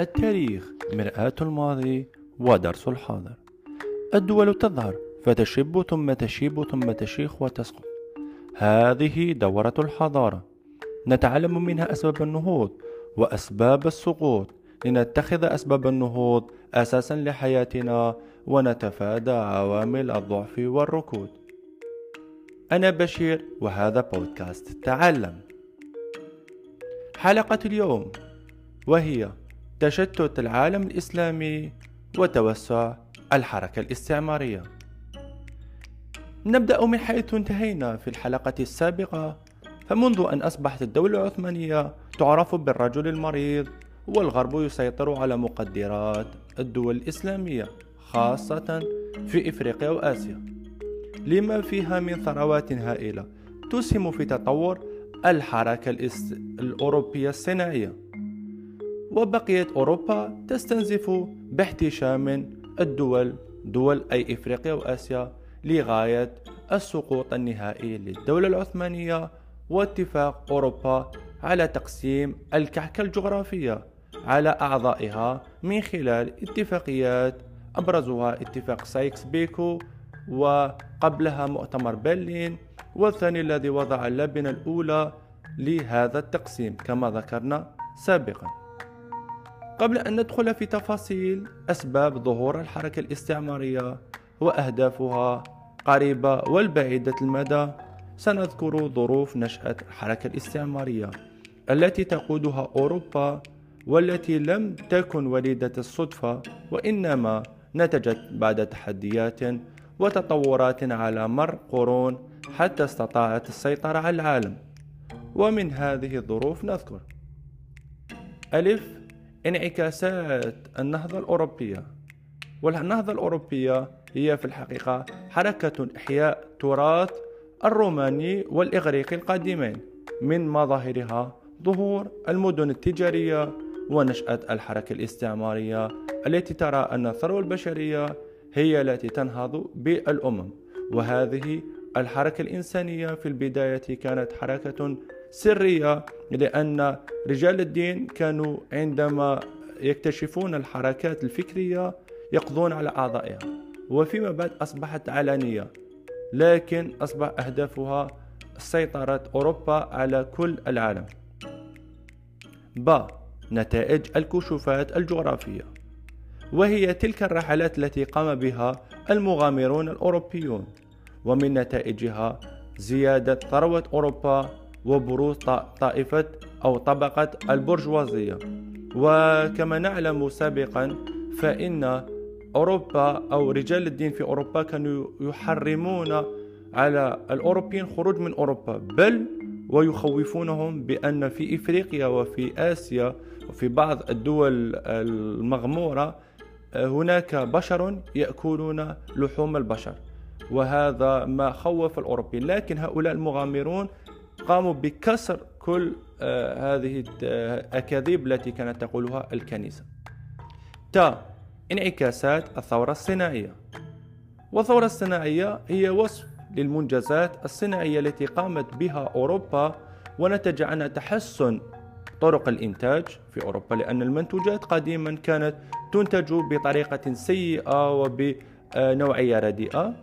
التاريخ مرآة الماضي ودرس الحاضر. الدول تظهر فتشب ثم تشيب ثم تشيخ وتسقط. هذه دورة الحضارة. نتعلم منها أسباب النهوض وأسباب السقوط. لنتخذ أسباب النهوض أساسا لحياتنا ونتفادى عوامل الضعف والركود. أنا بشير وهذا بودكاست تعلم. حلقة اليوم وهي تشتت العالم الإسلامي وتوسع الحركة الاستعمارية. نبدأ من حيث انتهينا في الحلقة السابقة فمنذ أن أصبحت الدولة العثمانية تعرف بالرجل المريض والغرب يسيطر على مقدرات الدول الإسلامية خاصة في إفريقيا وآسيا. لما فيها من ثروات هائلة تسهم في تطور الحركة الأوروبية الصناعية. وبقيت أوروبا تستنزف باحتشام الدول دول أي إفريقيا وآسيا لغاية السقوط النهائي للدولة العثمانية واتفاق أوروبا على تقسيم الكعكة الجغرافية على أعضائها من خلال اتفاقيات أبرزها اتفاق سايكس بيكو وقبلها مؤتمر برلين والثاني الذي وضع اللبنة الأولى لهذا التقسيم كما ذكرنا سابقا. قبل أن ندخل في تفاصيل أسباب ظهور الحركة الاستعمارية وأهدافها قريبة والبعيدة المدى سنذكر ظروف نشأة الحركة الاستعمارية التي تقودها أوروبا والتي لم تكن وليدة الصدفة وإنما نتجت بعد تحديات وتطورات على مر قرون حتى استطاعت السيطرة على العالم. ومن هذه الظروف نذكر ألف انعكاسات النهضة الأوروبية. والنهضة الأوروبية هي في الحقيقة حركة إحياء تراث الروماني والإغريقي القديمين من مظاهرها ظهور المدن التجارية ونشأة الحركة الاستعمارية التي ترى أن الثروة البشرية هي التي تنهض بالأمم. وهذه الحركة الإنسانية في البداية كانت حركة سرية لأن رجال الدين كانوا عندما يكتشفون الحركات الفكرية يقضون على أعضائها. وفيما بعد أصبحت علانية لكن أصبح أهدافها سيطرة أوروبا على كل العالم. ب. نتائج الكشوفات الجغرافية. وهي تلك الرحلات التي قام بها المغامرون الأوروبيون. ومن نتائجها زيادة ثروة أوروبا وبروز طائفة أو طبقة البرجوازية. وكما نعلم سابقا فإن أوروبا أو رجال الدين في أوروبا كانوا يحرمون على الأوروبيين خروج من أوروبا. بل ويخوفونهم بأن في إفريقيا وفي آسيا وفي بعض الدول المغمورة هناك بشر يأكلون لحوم البشر. وهذا ما خوف الأوروبيين. لكن هؤلاء المغامرون قاموا بكسر كل آه هذه الأكاذيب التي كانت تقولها الكنيسة. تا انعكاسات الثورة الصناعية. والثورة الصناعية هي وصف للمنجزات الصناعية التي قامت بها أوروبا ونتج عنها تحسن طرق الإنتاج في أوروبا لأن المنتوجات قديما كانت تنتج بطريقة سيئة وبنوعية رديئة.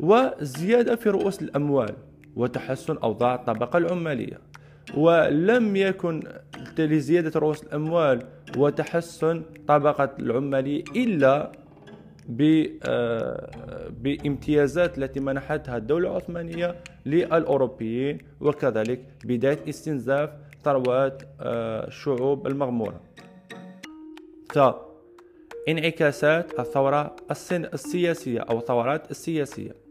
وزيادة في رؤوس الأموال. وتحسن أوضاع الطبقة العمالية. ولم يكن لزيادة رؤوس الأموال وتحسن طبقة العمالية إلا آه، بامتيازات التي منحتها الدولة العثمانية للأوروبيين وكذلك بداية استنزاف ثروات آه، الشعوب المغمورة. انعكاسات الثورة السياسية أو الثورات السياسية.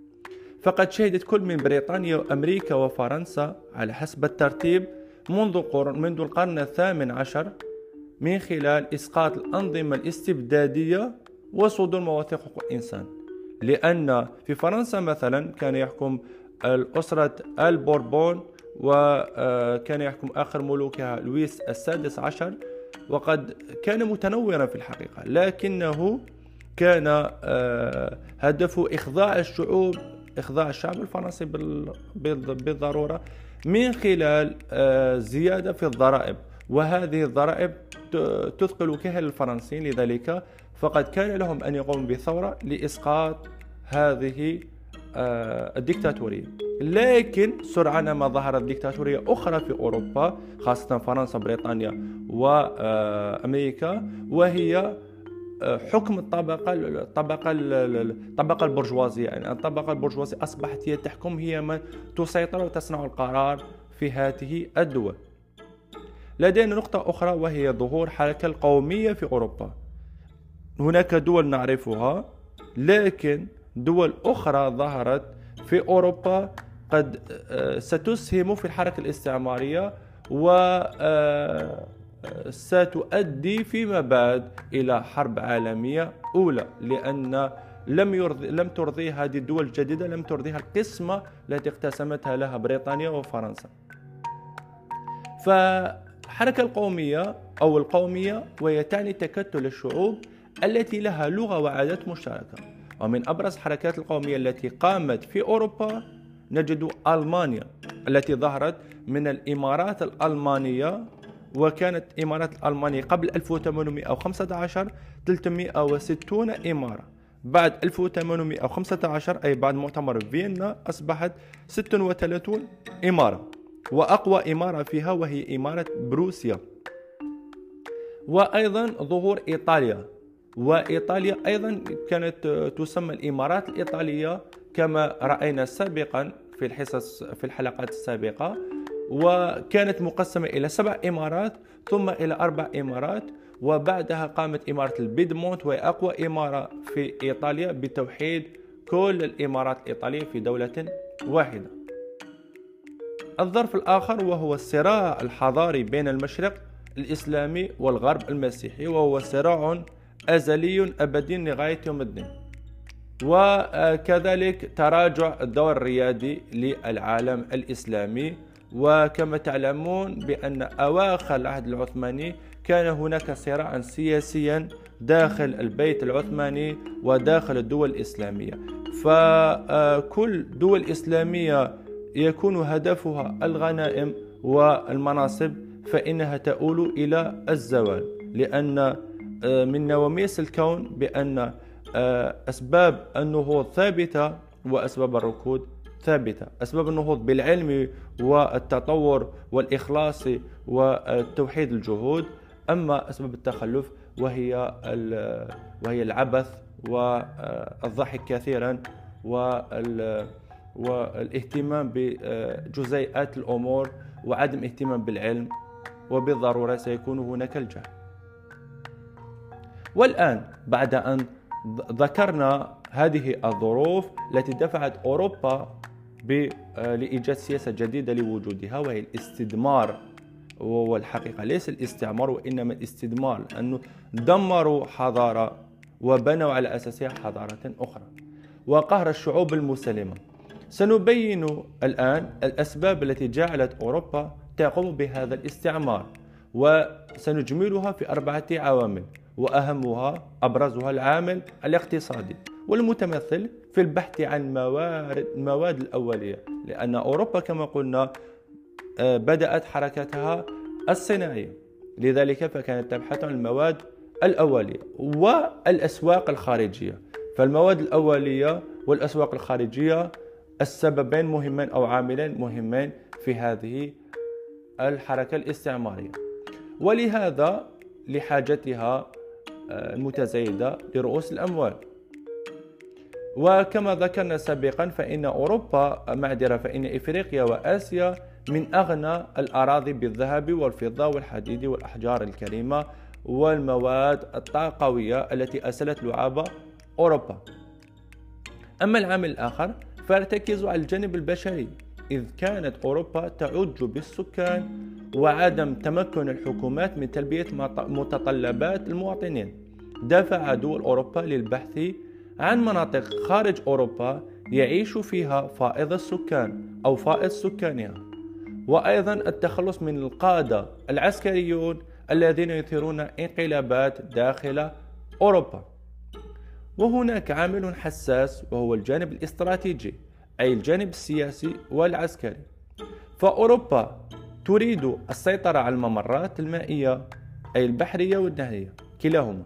فقد شهدت كل من بريطانيا وأمريكا وفرنسا على حسب الترتيب منذ قرن منذ القرن الثامن عشر من خلال إسقاط الأنظمة الاستبدادية وصدور مواثيق حقوق الإنسان. لأن في فرنسا مثلا كان يحكم الأسرة البوربون وكان يحكم آخر ملوكها لويس السادس عشر وقد كان متنورا في الحقيقة. لكنه كان آه، هدفه إخضاع الشعوب إخضاع الشعب الفرنسي بالضرورة من خلال آه، زيادة في الضرائب. وهذه الضرائب تثقل كهل الفرنسيين. لذلك فقد كان لهم أن يقوموا بثورة لإسقاط هذه آه، الديكتاتورية لكن سرعان ما ظهرت ديكتاتورية أخرى في أوروبا خاصة فرنسا بريطانيا وأمريكا وهي آه، حكم الطبقة الطبقة الطبقة البرجوازية. يعني الطبقة البرجوازية أصبحت هي تحكم هي من تسيطر وتصنع القرار في هذه الدول. لدينا نقطة أخرى وهي ظهور حركة القومية في أوروبا. هناك دول نعرفها لكن دول أخرى ظهرت في أوروبا قد آه، ستسهم في الحركة الاستعمارية و آه، ستؤدي فيما بعد إلى حرب عالمية أولى لأن لم يرضي لم ترضي هذه الدول الجديدة لم ترضيها القسمة التي اقتسمتها لها بريطانيا وفرنسا. فحركة القومية أو القومية وهي تعني تكتل الشعوب التي لها لغة وعادات مشتركة. ومن أبرز حركات القومية التي قامت في أوروبا نجد ألمانيا التي ظهرت من الإمارات الألمانية وكانت إمارات ألمانيا قبل 1815 360 إمارة. بعد 1815 أي بعد مؤتمر فيينا أصبحت 36 إمارة. وأقوى إمارة فيها وهي إمارة بروسيا. وأيضا ظهور إيطاليا. وإيطاليا أيضا كانت تسمى الإمارات الإيطالية كما رأينا سابقا في الحصص في الحلقات السابقة. وكانت مقسمة إلى سبع إمارات ثم إلى أربع إمارات وبعدها قامت إمارة البيدمونت وهي أقوى إمارة في إيطاليا بتوحيد كل الإمارات الإيطالية في دولة واحدة. الظرف الآخر وهو الصراع الحضاري بين المشرق الإسلامي والغرب المسيحي وهو صراع أزلي أبدي لغاية يوم الدين. وكذلك تراجع الدور الريادي للعالم الإسلامي وكما تعلمون بأن أواخر العهد العثماني كان هناك صراعا سياسيا داخل البيت العثماني وداخل الدول الإسلامية. فكل دول إسلامية يكون هدفها الغنائم والمناصب فإنها تؤول إلى الزوال. لأن آه، من نواميس الكون بأن آه، أسباب النهوض ثابتة وأسباب الركود ثابتة. أسباب النهوض بالعلم والتطور والإخلاص وتوحيد الجهود أما أسباب التخلف وهي وهي العبث والضحك كثيرا والاهتمام بجزيئات الأمور وعدم اهتمام بالعلم وبالضرورة سيكون هناك الجهل. والآن بعد أن ذكرنا هذه الظروف التي دفعت أوروبا لإيجاد سياسة جديدة لوجودها وهي الاستدمار والحقيقة ليس الاستعمار وإنما الاستدمار لأنه دمروا حضارة وبنوا على أساسها حضارة أخرى. وقهر الشعوب المسلمة. سنبين الآن الأسباب التي جعلت أوروبا تقوم بهذا الاستعمار وسنجملها في أربعة عوامل وأهمها أبرزها العامل الاقتصادي. والمتمثل في البحث عن موارد المواد الأولية لأن أوروبا كما قلنا آه، بدأت حركتها الصناعية. لذلك فكانت تبحث عن المواد الأولية والأسواق الخارجية. فالمواد الأولية والأسواق الخارجية السببين مهمين أو عاملين مهمين في هذه الحركة الاستعمارية. ولهذا لحاجتها آه، المتزايدة لرؤوس الأموال. وكما ذكرنا سابقا فإن أوروبا معذرة فإن إفريقيا وآسيا من أغنى الأراضي بالذهب والفضة والحديد والأحجار الكريمة والمواد الطاقوية التي أسلت لعاب أوروبا. أما العامل الآخر فيرتكز على الجانب البشري إذ كانت أوروبا تعج بالسكان وعدم تمكن الحكومات من تلبية متطلبات المواطنين. دفع دول أوروبا للبحث عن مناطق خارج أوروبا يعيش فيها فائض السكان أو فائض سكانها. وأيضا التخلص من القادة العسكريون الذين يثيرون انقلابات داخل أوروبا. وهناك عامل حساس وهو الجانب الاستراتيجي أي الجانب السياسي والعسكري. فأوروبا تريد السيطرة على الممرات المائية أي البحرية والنهرية كلاهما.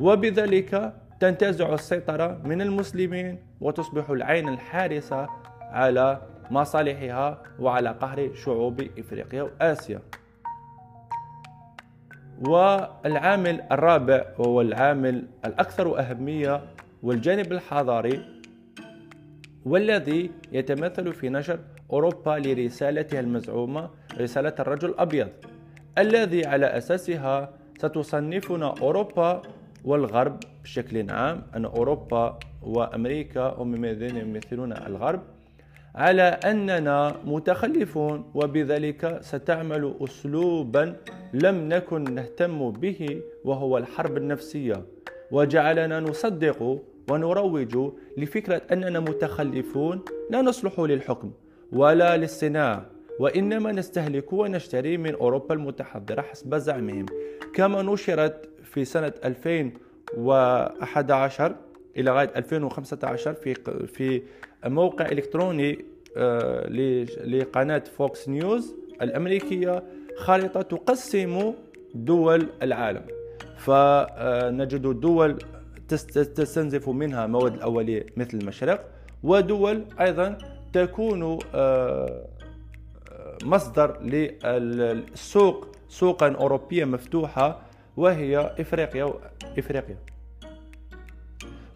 وبذلك تنتزع السيطرة من المسلمين وتصبح العين الحارسة على مصالحها وعلى قهر شعوب إفريقيا وآسيا. والعامل الرابع وهو العامل الأكثر أهمية والجانب الحضاري والذي يتمثل في نشر أوروبا لرسالتها المزعومة رسالة الرجل الأبيض الذي على أساسها ستصنفنا أوروبا والغرب بشكل عام. أن أوروبا وأمريكا هم الذين يمثلون الغرب. على أننا متخلفون وبذلك ستعمل أسلوبا لم نكن نهتم به وهو الحرب النفسية. وجعلنا نصدق ونروج لفكرة أننا متخلفون لا نصلح للحكم ولا للصناعة وإنما نستهلك ونشتري من أوروبا المتحضرة حسب زعمهم. كما نشرت في سنة 2011 إلى غاية 2015 في في موقع إلكتروني آه، لقناة فوكس نيوز الأمريكية خارطة تقسم دول العالم. فنجد دول تستنزف منها مواد الأولية مثل المشرق ودول أيضا تكون آه، مصدر للسوق سوقا أوروبية مفتوحة وهي إفريقيا إفريقيا.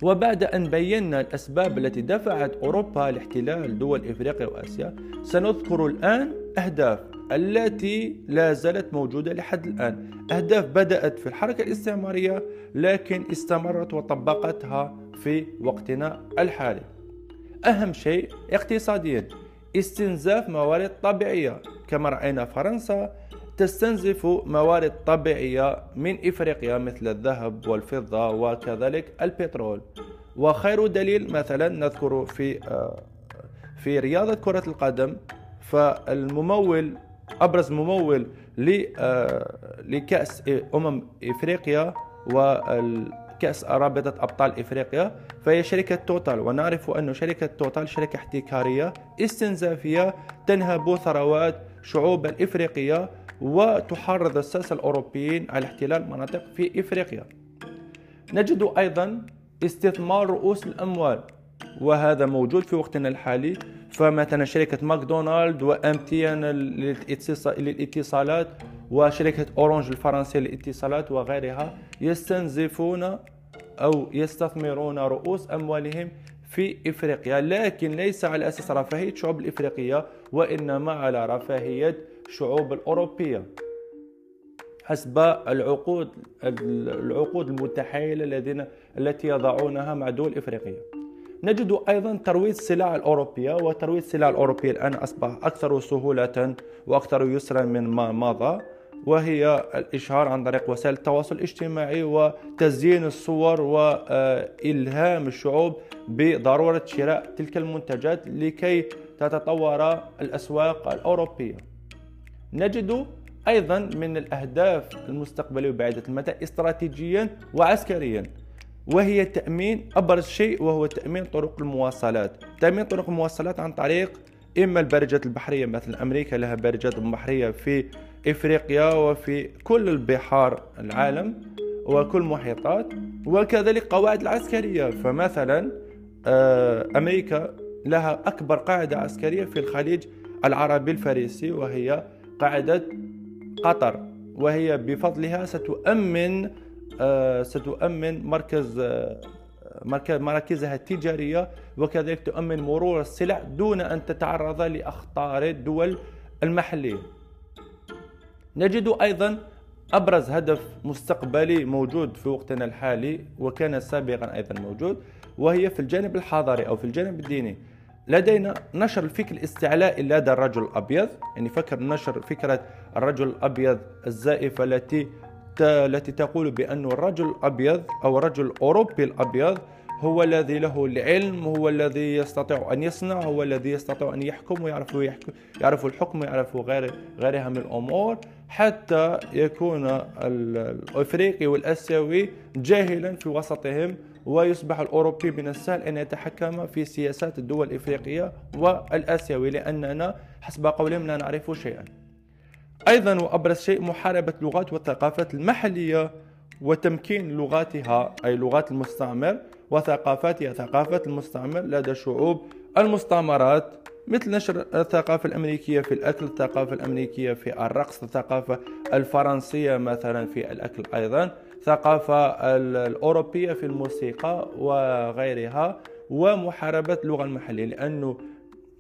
وبعد أن بينا الأسباب التي دفعت أوروبا لاحتلال دول إفريقيا وآسيا سنذكر الآن أهداف التي لا زالت موجودة لحد الآن. أهداف بدأت في الحركة الاستعمارية لكن استمرت وطبقتها في وقتنا الحالي. أهم شيء اقتصاديا استنزاف موارد طبيعية كما رأينا فرنسا تستنزف موارد طبيعية من إفريقيا مثل الذهب والفضة وكذلك البترول. وخير دليل مثلا نذكر في آه، في رياضة كرة القدم فالممول أبرز ممول آه، لكأس أمم إفريقيا والكأس رابطة أبطال إفريقيا فهي شركة توتال. ونعرف أن شركة توتال شركة احتكارية استنزافية تنهب ثروات شعوب الإفريقية وتحرض الساسة الأوروبيين على احتلال مناطق في إفريقيا. نجد أيضا استثمار رؤوس الأموال وهذا موجود في وقتنا الحالي. فمثلا شركة ماكدونالد و MTN للاتصالات وشركة أورانج الفرنسية للاتصالات وغيرها يستنزفون أو يستثمرون رؤوس أموالهم في إفريقيا. لكن ليس على أساس رفاهية الشعوب الإفريقية وإنما على رفاهية الشعوب الأوروبية. حسب العقود العقود المتحايلة الذين التي يضعونها مع دول إفريقية. نجد أيضا ترويج السلع الأوروبية وترويج السلع الأوروبية الآن أصبح أكثر سهولة وأكثر يسرا من ما مضى وهي الإشهار عن طريق وسائل التواصل الاجتماعي وتزيين الصور وإلهام الشعوب بضرورة شراء تلك المنتجات لكي تتطور الأسواق الأوروبية. نجد أيضا من الأهداف المستقبلية وبعيدة المدى استراتيجيا وعسكريا وهي تأمين أبرز شيء وهو تأمين طرق المواصلات. تأمين طرق المواصلات عن طريق إما البارجات البحرية مثل أمريكا لها بارجات بحرية في إفريقيا وفي كل البحار العالم وكل محيطات وكذلك قواعد العسكرية. فمثلا آه، أمريكا لها أكبر قاعدة عسكرية في الخليج العربي الفارسي وهي قاعدة قطر وهي بفضلها ستؤمن آه، ستؤمن مركز آه، مراكزها التجارية وكذلك تؤمن مرور السلع دون أن تتعرض لأخطار الدول المحلية. نجد أيضا أبرز هدف مستقبلي موجود في وقتنا الحالي وكان سابقا أيضا موجود وهي في الجانب الحضاري أو في الجانب الديني. لدينا نشر الفكر الاستعلائي لدى الرجل الأبيض. يعني فكر نشر فكرة الرجل الأبيض الزائفة التي التي تقول بأن الرجل الأبيض أو الرجل الأوروبي الأبيض هو الذي له العلم هو الذي يستطيع أن يصنع هو الذي يستطيع أن يحكم ويعرف يحكم يعرف الحكم ويعرف غير غيرها من الأمور. حتى يكون الأفريقي والآسيوي جاهلا في وسطهم ويصبح الأوروبي من السهل أن يتحكم في سياسات الدول الإفريقية والآسيوي لأننا حسب قولهم لا نعرف شيئا. أيضا وأبرز شيء محاربة اللغات والثقافات المحلية وتمكين لغاتها أي لغات المستعمر وثقافاتها. ثقافات المستعمر لدى شعوب المستعمرات مثل نشر الثقافة الأمريكية في الأكل الثقافة الأمريكية في الرقص الثقافة الفرنسية مثلا في الأكل أيضا. الثقافة الأوروبية في الموسيقى وغيرها ومحاربة اللغة المحلية لأنه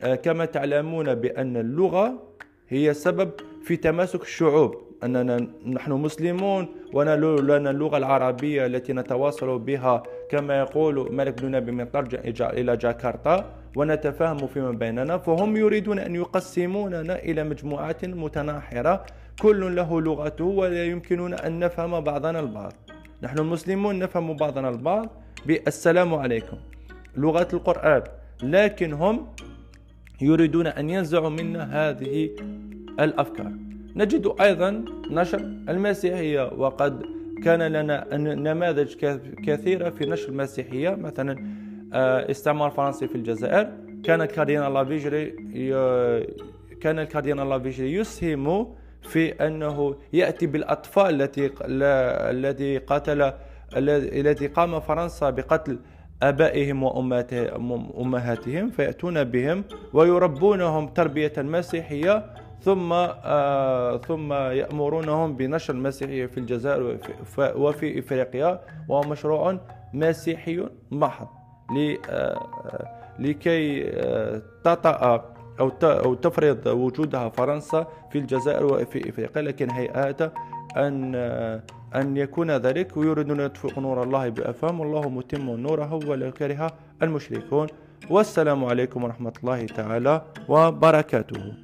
آه، كما تعلمون بأن اللغة هي سبب في تماسك الشعوب. أننا نحن مسلمون ولنا اللغة العربية التي نتواصل بها كما يقول ملك بن نبي من ترجع إلى جاكرتا ونتفاهم فيما بيننا فهم يريدون أن يقسموننا إلى مجموعات متناحرة كل له لغته ولا يمكننا أن نفهم بعضنا البعض. نحن المسلمون نفهم بعضنا البعض. بالسلام عليكم. لغة القرآن. لكن هم يريدون أن ينزعوا منا هذه الأفكار. نجد أيضا نشر المسيحية. وقد كان لنا نماذج كثيرة في نشر المسيحية. مثلا آه، استعمار فرنسي في الجزائر. كان الكاردينال لافيجري كان الكاردينال لافيجري يسهم في أنه يأتي بالأطفال التي الذي قتل الذي قام فرنسا بقتل آبائهم وامهاتهم فيأتون بهم ويربونهم تربية مسيحيه ثم آه ثم يأمرونهم بنشر المسيحية في الجزائر وفي إفريقيا وهو مشروع مسيحي محض آه، لكي آه، تطأ أو أو تفرض وجودها فرنسا في الجزائر وفي إفريقيا لكن هيئات أن أن يكون ذلك. ويريدون أن يطفئوا نور الله بأفهم والله متم نوره ولو كره المشركون. والسلام عليكم ورحمة الله تعالى وبركاته.